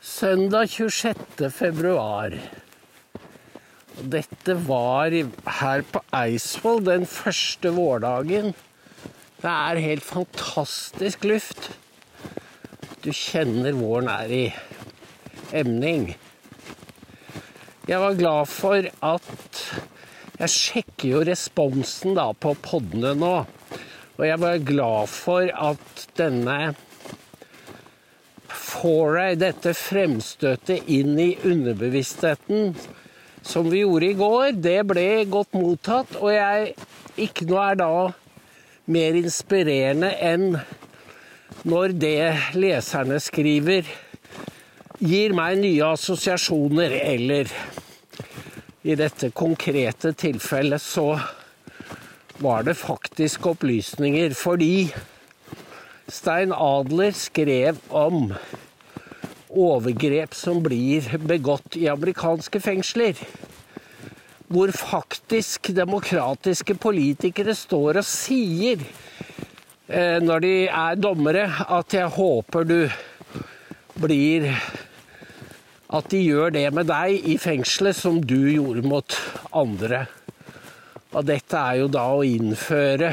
Søndag 26. februar. Dette var her på Eidsvoll den første vårdagen. Det er helt fantastisk luft. Du kjenner våren er i emning. Jeg var glad for at Jeg sjekker jo responsen da på podene nå. Og jeg var glad for at denne foray, dette fremstøtet inn i underbevisstheten som vi gjorde i går, det ble godt mottatt. Og jeg ikke noe er da mer inspirerende enn når det leserne skriver, gir meg nye assosiasjoner, eller i dette konkrete tilfellet så var det faktisk opplysninger, fordi Stein Adler skrev om overgrep som blir begått i amerikanske fengsler. Hvor faktisk demokratiske politikere står og sier eh, når de er dommere, at jeg håper du blir At de gjør det med deg i fengselet som du gjorde mot andre. Og dette er jo da å innføre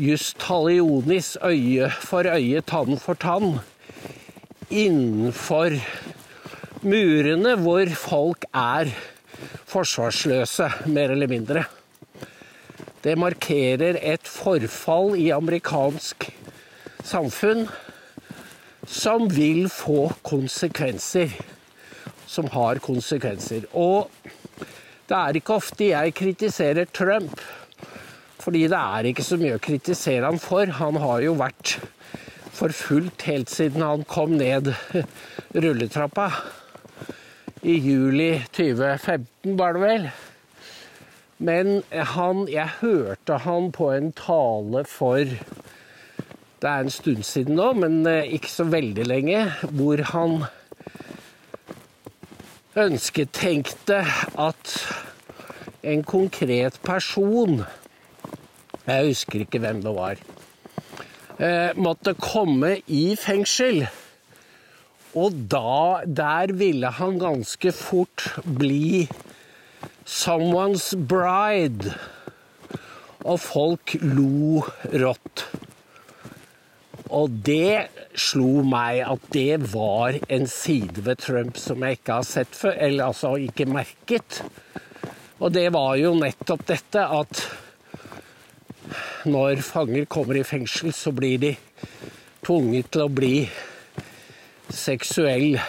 just talionis, øye for øye, tann for tann, innenfor murene hvor folk er forsvarsløse, mer eller mindre. Det markerer et forfall i amerikansk samfunn som vil få konsekvenser. Som har konsekvenser. Og det er ikke ofte jeg kritiserer Trump. Fordi det er ikke så mye å kritisere han for. Han har jo vært forfulgt helt siden han kom ned rulletrappa. I juli 2015, var det vel. Men han Jeg hørte han på en tale for Det er en stund siden nå, men ikke så veldig lenge. Hvor han ønsketenkte at en konkret person jeg husker ikke hvem det var. Eh, måtte komme i fengsel. Og da Der ville han ganske fort bli someone's bride. Og folk lo rått. Og det slo meg at det var en side ved Trump som jeg ikke har sett før, eller altså ikke merket. Og det var jo nettopp dette at når fanger kommer i fengsel, så blir de tvunget til å bli seksuell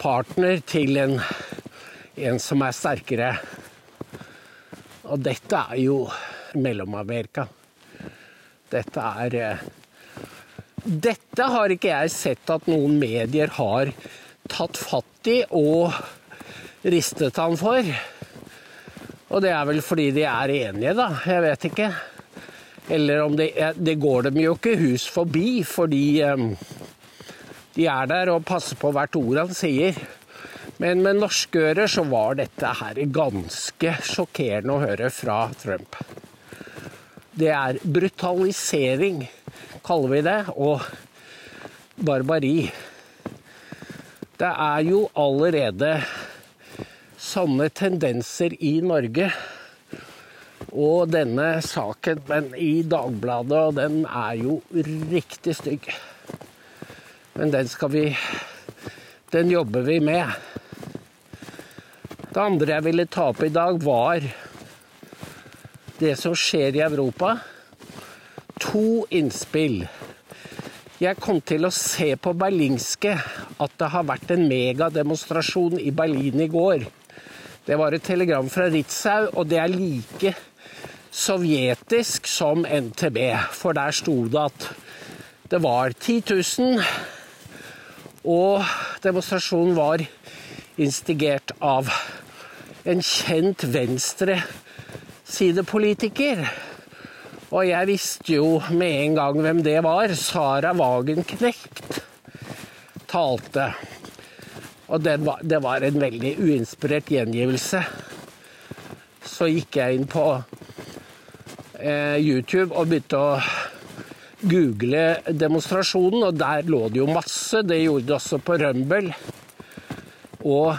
partner til en, en som er sterkere. Og dette er jo Mellom-Amerika. Dette er eh, Dette har ikke jeg sett at noen medier har tatt fatt i og ristet han for. Og det er vel fordi de er enige, da. Jeg vet ikke. Eller om det, det går dem jo ikke hus forbi, fordi um, de er der og passer på hvert ord han sier. Men med norske ører så var dette her ganske sjokkerende å høre fra Trump. Det er brutalisering, kaller vi det, og barbari. Det er jo allerede sånne tendenser i Norge. Og denne saken men i Dagbladet, den er jo riktig stygg. Men den skal vi Den jobber vi med. Det andre jeg ville ta opp i dag, var det som skjer i Europa. To innspill. Jeg kom til å se på Berlingske at det har vært en megademonstrasjon i Berlin i går. Det var et telegram fra Ritzau, og det er like sovjetisk som NTB. For der sto det at det var 10 000, og demonstrasjonen var instigert av en kjent venstresidepolitiker. Og jeg visste jo med en gang hvem det var. Sara Wagenknecht talte. Og det var, det var en veldig uinspirert gjengivelse. Så gikk jeg inn på YouTube og begynte å google demonstrasjonen, og der lå det jo masse. Det gjorde det også på Rømbel. Og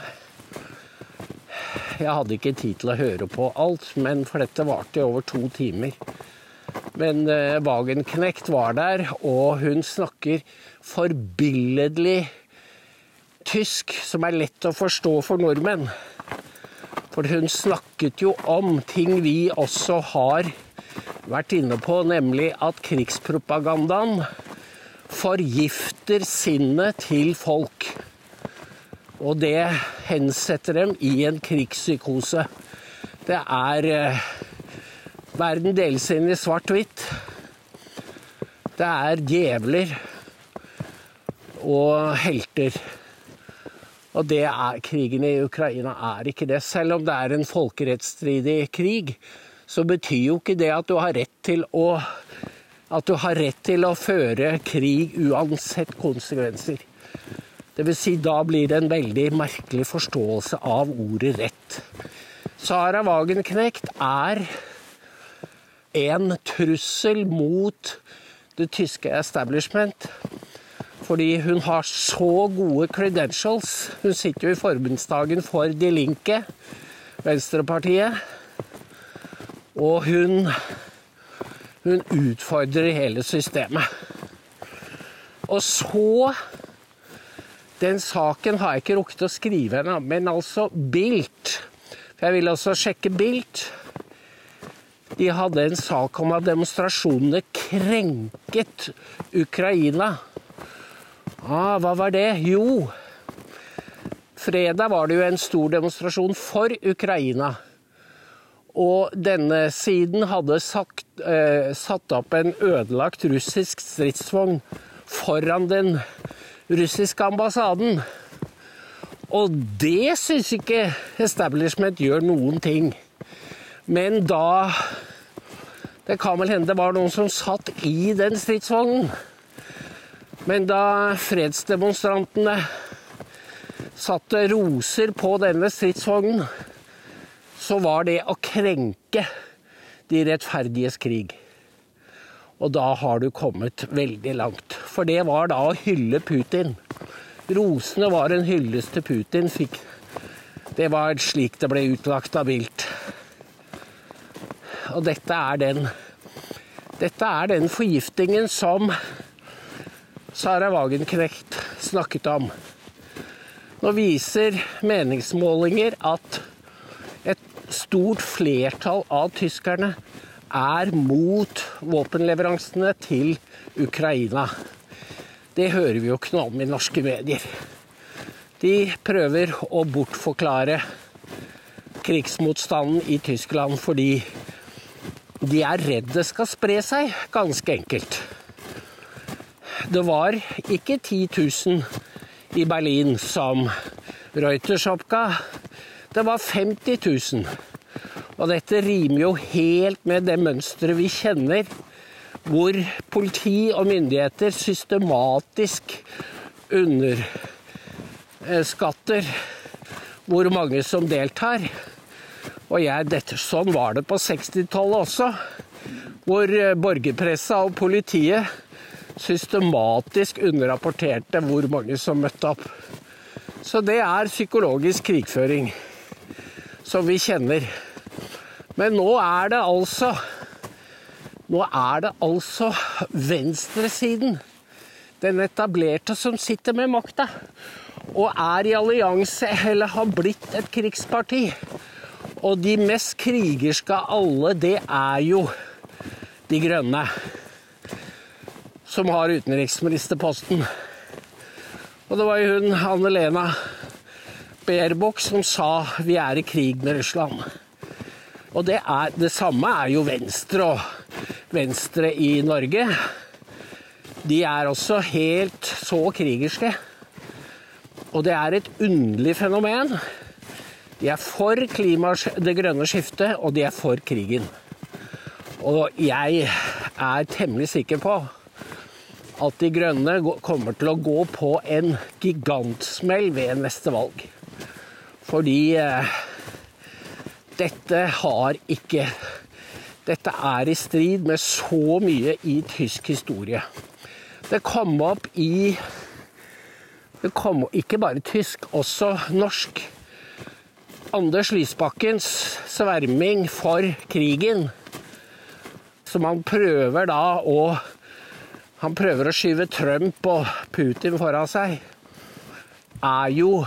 jeg hadde ikke tid til å høre på alt, men for dette varte i over to timer. Men eh, Wagenknecht var der, og hun snakker forbilledlig tysk, som er lett å forstå for nordmenn. For hun snakket jo om ting vi også har vært inne på, nemlig at krigspropagandaen forgifter sinnet til folk. Og det hensetter dem i en krigspsykose. Det er eh, Verden deles inn i svart-hvitt. Det er djevler og helter. Og det er krigen i Ukraina er ikke det. Selv om det er en folkerettsstridig krig, så betyr jo ikke det at du har rett til å at du har rett til å føre krig uansett konsekvenser. Dvs. Si, da blir det en veldig merkelig forståelse av ordet rett. Sara Wagenknecht er en trussel mot det tyske establishment. Fordi hun har så gode credentials. Hun sitter jo i forbundsdagen for De Linke, Venstrepartiet. Og hun, hun utfordrer hele systemet. Og så Den saken har jeg ikke rukket å skrive ennå, men altså Bilt. For jeg vil også sjekke Bilt. De hadde en sak om at demonstrasjonene krenket Ukraina. Ah, hva var det? Jo, fredag var det jo en stor demonstrasjon for Ukraina. Og denne siden hadde sagt, eh, satt opp en ødelagt russisk stridsvogn foran den russiske ambassaden. Og det syns ikke establishment gjør noen ting. Men da Det kan vel hende det var noen som satt i den stridsvognen. Men da fredsdemonstrantene satte roser på denne stridsvognen, så var det å krenke de rettferdiges krig. Og da har du kommet veldig langt. For det var da å hylle Putin. Rosene var en hyllest til Putin. Fikk. Det var slik det ble utlagt av Bildt. Og dette er den Dette er den forgiftingen som Sara Wagenknecht snakket om. Nå viser meningsmålinger at stort flertall av tyskerne er mot våpenleveransene til Ukraina. Det hører vi jo ikke noe om i norske medier. De prøver å bortforklare krigsmotstanden i Tyskland fordi de er redd det skal spre seg, ganske enkelt. Det var ikke 10 000 i Berlin som Reuters oppga. Det var 50 000. Og dette rimer jo helt med det mønsteret vi kjenner, hvor politi og myndigheter systematisk underskatter hvor mange som deltar. Og jeg, dette, sånn var det på 60-tallet også, hvor borgerpressa og politiet systematisk underrapporterte hvor mange som møtte opp. Så det er psykologisk krigføring som vi kjenner. Men nå er det altså Nå er det altså venstresiden, den etablerte, som sitter med makta. Og er i allianse eller har blitt et krigsparti. Og de mest krigerske av alle, det er jo De grønne. Som har utenriksministerposten. Og det var jo hun Anne-Lena Baerbock som sa vi er i krig med Russland. Og det, er, det samme er jo Venstre og Venstre i Norge. De er også helt så krigerske. Og det er et underlig fenomen. De er for det grønne skiftet, og de er for krigen. Og jeg er temmelig sikker på at De grønne kommer til å gå på en gigantsmell ved neste valg. Fordi eh, dette har ikke Dette er i strid med så mye i tysk historie. Det kom opp i Det kom ikke bare tysk, også norsk. Anders Lysbakkens sverming for krigen, som han prøver da å Han prøver å skyve Trump og Putin foran seg, er jo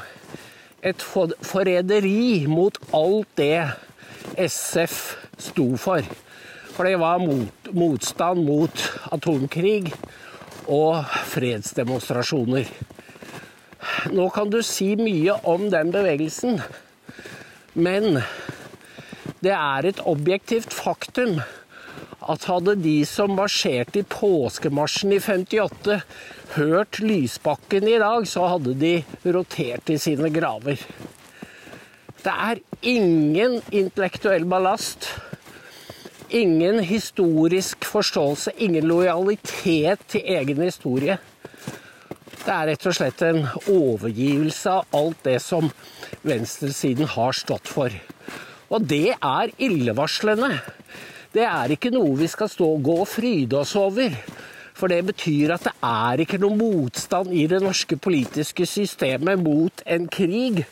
et forræderi mot alt det SF sto for. For det var mot, motstand mot atomkrig og fredsdemonstrasjoner. Nå kan du si mye om den bevegelsen, men det er et objektivt faktum at hadde de som marsjerte i påskemarsjen i 58, hørt Lysbakken i dag, så hadde de rotert i sine graver. Det er ingen intellektuell ballast Ingen historisk forståelse, ingen lojalitet til egen historie. Det er rett og slett en overgivelse av alt det som venstresiden har stått for. Og det er illevarslende. Det er ikke noe vi skal stå og gå og fryde oss over. For det betyr at det er ikke noe motstand i det norske politiske systemet mot en krig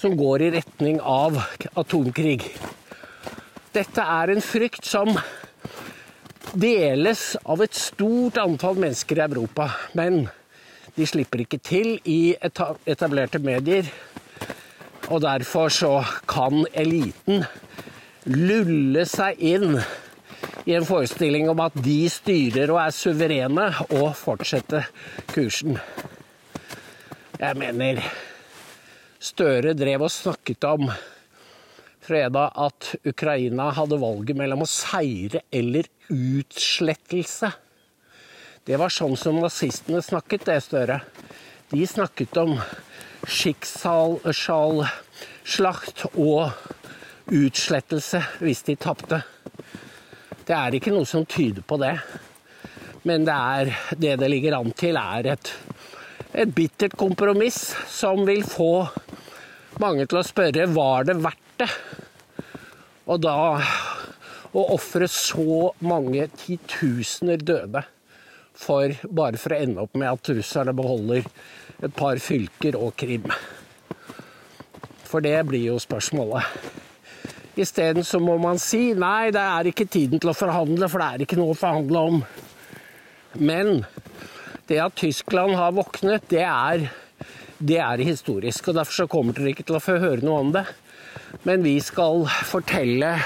som går i retning av atomkrig. Dette er en frykt som deles av et stort antall mennesker i Europa. Men de slipper ikke til i etablerte medier. Og derfor så kan eliten lulle seg inn i en forestilling om at de styrer og er suverene, og fortsette kursen. Jeg mener Støre drev og snakket om fredag at Ukraina hadde valget mellom å seire eller utslettelse. Det var sånn som nazistene snakket, det, Støre. De snakket om skikkssalslakt og utslettelse hvis de tapte. Det er ikke noe som tyder på det. Men det er det det ligger an til, er et, et bittert kompromiss som vil få mange til å spørre var det verdt det. Og da å ofre så mange titusener døde for bare for å ende opp med at russerne beholder et par fylker og Krim. For det blir jo spørsmålet. Isteden så må man si nei, det er ikke tiden til å forhandle, for det er ikke noe å forhandle om. Men det at Tyskland har våknet, det er, det er historisk. Og derfor så kommer dere ikke til å få høre noe om det. Men vi skal fortelle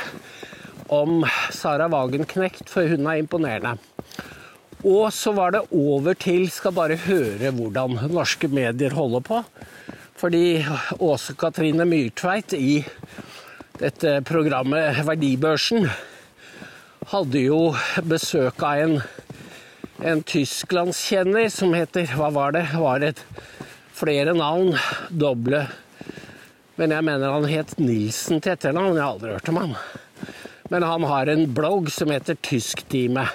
om Sara Wagenknecht, for hun er imponerende. Og så var det over til Skal bare høre hvordan norske medier holder på. Fordi Åse Katrine Myrtveit i dette programmet Verdibørsen hadde jo besøk av en, en tysklandskjenner som heter Hva var det? Var det flere navn? Doble men jeg mener han het Nilsen til etternavn. Jeg har aldri hørt om han. Men han har en blogg som heter Tysktime.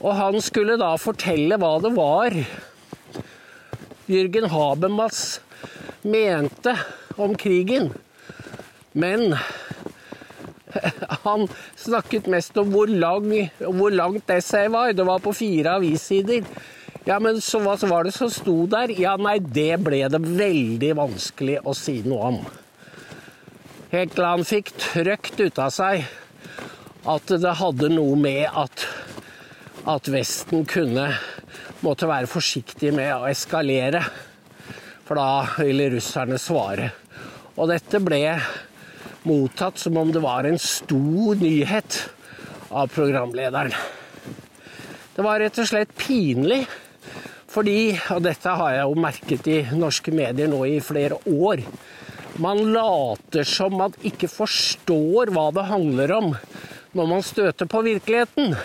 Og han skulle da fortelle hva det var Jürgen Habermas mente om krigen. Men han snakket mest om hvor, lang, hvor langt essayet var. Det var på fire avissider. Ja, men så hva så var det som sto der? Ja, nei, det ble det veldig vanskelig å si noe om. Helt til han fikk trøkt ut av seg at det hadde noe med at, at Vesten kunne måtte være forsiktig med å eskalere. For da ville russerne svare. Og dette ble mottatt som om det var en stor nyhet av programlederen. Det var rett og slett pinlig fordi, og dette har jeg jo merket i norske medier nå i flere år, man later som man ikke forstår hva det handler om når man støter på virkeligheten.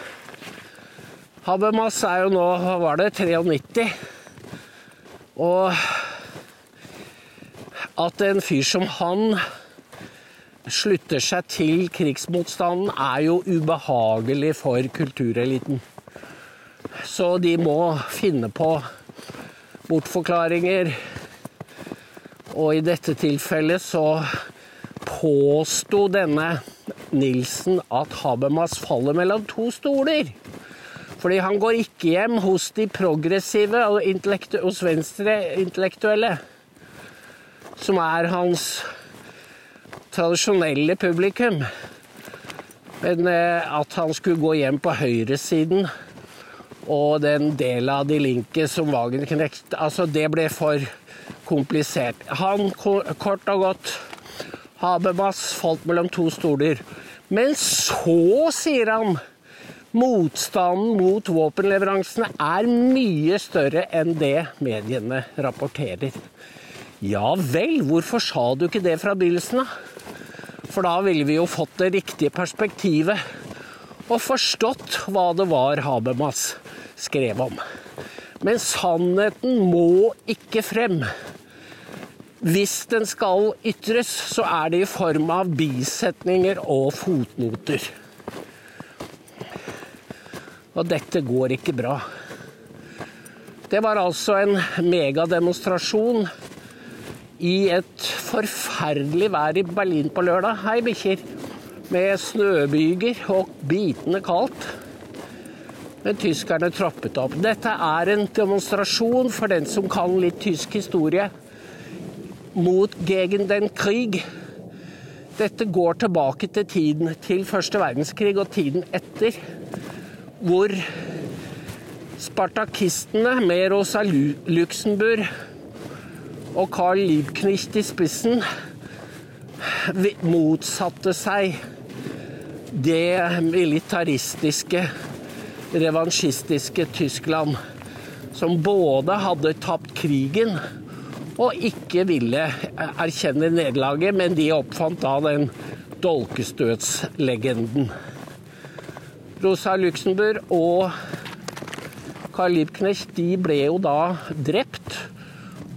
Habermas er jo nå, hva var det, 93. Og at en fyr som han slutter seg til krigsmotstanden, er jo ubehagelig for kultureliten. Så de må finne på bortforklaringer. Og i dette tilfellet så påsto denne Nilsen at Habermas faller mellom to stoler. Fordi han går ikke hjem hos de progressive og hos venstreintellektuelle, som er hans tradisjonelle publikum. Men eh, at han skulle gå hjem på høyresiden og den delen av De Linke som Wagenknecht Altså, det ble for komplisert. Han, kort og godt Habermas falt mellom to stoler. Men så, sier han, motstanden mot våpenleveransene er mye større enn det mediene rapporterer. Ja vel, hvorfor sa du ikke det fra begynnelsen av? For da ville vi jo fått det riktige perspektivet og forstått hva det var Habermas skrev om. Men sannheten må ikke frem. Hvis den skal ytres, så er det i form av bisetninger og fotnoter. Og dette går ikke bra. Det var altså en megademonstrasjon i et forferdelig vær i Berlin på lørdag. Hei, bikkjer. Med snøbyger og bitende kaldt. Men tyskerne trappet opp. Dette er en demonstrasjon for den som kan litt tysk historie mot gegen den krig. Dette går tilbake til tiden til første verdenskrig og tiden etter, hvor spartakistene med Rosa Luxemburg og Carl Liebknecht i spissen motsatte seg det militaristiske, revansjistiske Tyskland, som både hadde tapt krigen og ikke ville erkjenne nederlaget, men de oppfant da den dolkestøtslegenden. Rosa Luxemburg og Karl Liebknecht de ble jo da drept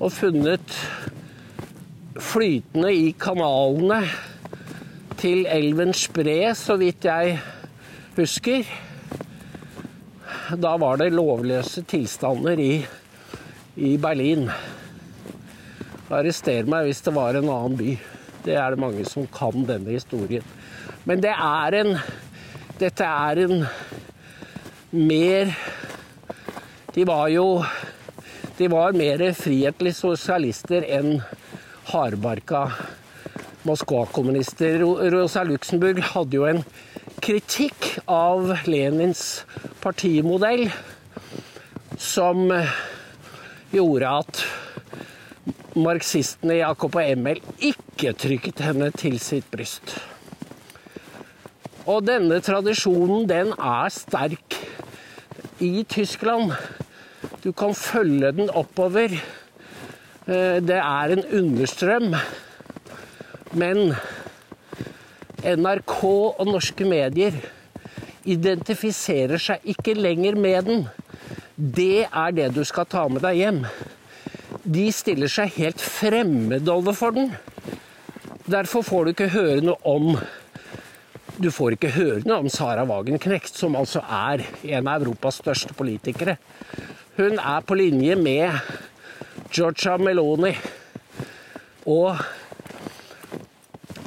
og funnet flytende i kanalene til elven Spre, så vidt jeg husker. Da var det lovløse tilstander i, i Berlin. Arrester meg hvis det var en annen by. Det er det mange som kan denne historien. Men det er en Dette er en mer De var jo De var mer frihetlige sosialister enn hardbarka Moskva-kommunister. Rosa Luxemburg hadde jo en kritikk av Lenins partimodell som gjorde at marxistene Jakob og Emil ikke trykket henne til sitt bryst. Og denne tradisjonen, den er sterk i Tyskland. Du kan følge den oppover. Eh, det er en understrøm. Men NRK og norske medier identifiserer seg ikke lenger med den. Det er det du skal ta med deg hjem de stiller seg helt fremmed overfor den. Derfor får du ikke høre noe om Du får ikke høre noe om Sara Wagenknecht, som altså er en av Europas største politikere. Hun er på linje med Georgia Meloni. Og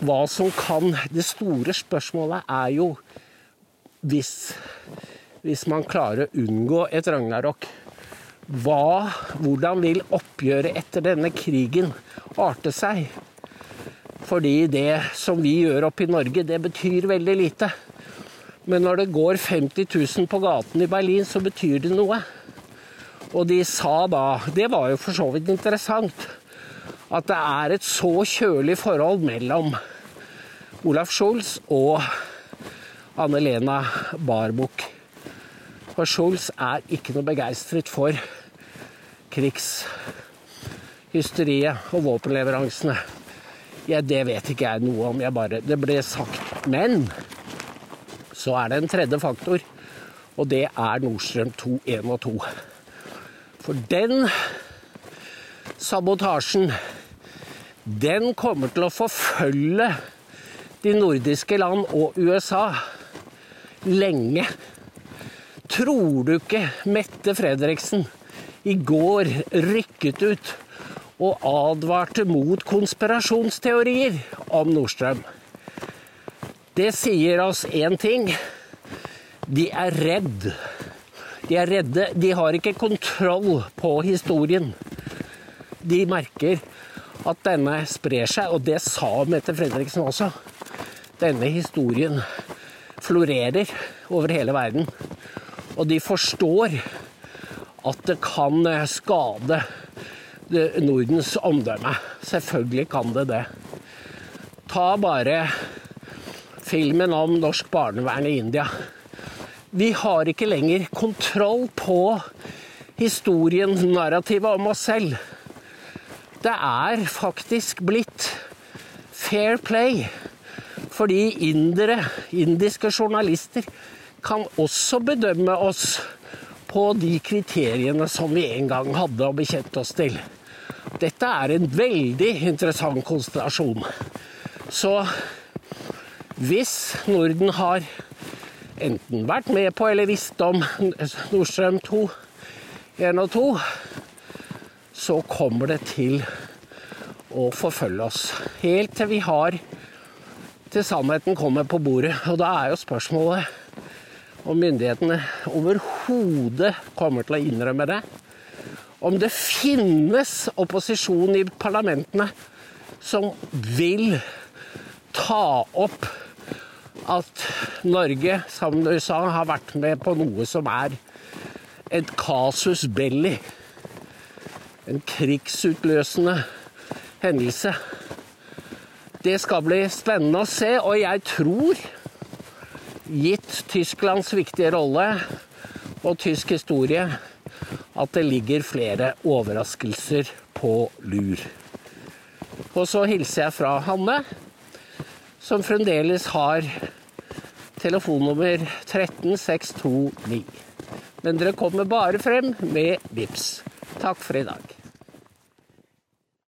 hva som kan Det store spørsmålet er jo hvis, hvis man klarer å unngå et ragnarok hva, hvordan vil oppgjøret etter denne krigen arte seg? Fordi det som vi gjør oppe i Norge, det betyr veldig lite. Men når det går 50 000 på gaten i Berlin, så betyr det noe. Og de sa da, det var jo for så vidt interessant, at det er et så kjølig forhold mellom Olaf Scholz og Anne-Lena Barbuch. For Scholz er ikke noe begeistret for krigshysteriet og våpenleveransene. Ja, det vet ikke jeg noe om. Jeg bare, det ble sagt. Men så er det en tredje faktor, og det er Nordstrøm 2, 1 og 2. For den sabotasjen, den kommer til å forfølge de nordiske land og USA lenge. Tror du ikke Mette Fredriksen i går rykket ut og advarte mot konspirasjonsteorier om Nordstrøm? Det sier oss én ting. De er redd. De er redde. De har ikke kontroll på historien. De merker at denne sprer seg, og det sa Mette Fredriksen også. Denne historien florerer over hele verden. Og de forstår at det kan skade Nordens omdømme. Selvfølgelig kan det det. Ta bare filmen om norsk barnevern i India. Vi har ikke lenger kontroll på historien, narrativet om oss selv. Det er faktisk blitt fair play. Fordi indere, indiske journalister, kan også bedømme oss på de kriteriene som vi en gang hadde og bekjente oss til. Dette er en veldig interessant konstellasjon. Så hvis Norden har enten vært med på eller visste om Nordstrøm 2, 1 og 2, så kommer det til å forfølge oss. Helt til vi har til sannheten kommer på bordet. Og da er jo spørsmålet om myndighetene overhodet kommer til å innrømme det. Om det finnes opposisjon i parlamentene som vil ta opp at Norge, sammen med USA, har vært med på noe som er et casus belli. En krigsutløsende hendelse. Det skal bli spennende å se, og jeg tror, gitt Tysklands viktige rolle og tysk historie, at det ligger flere overraskelser på lur. Og så hilser jeg fra Hanne som fremdeles har telefonnummer 13629. Men dere kommer bare frem med VIPS. Takk for i dag.